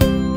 you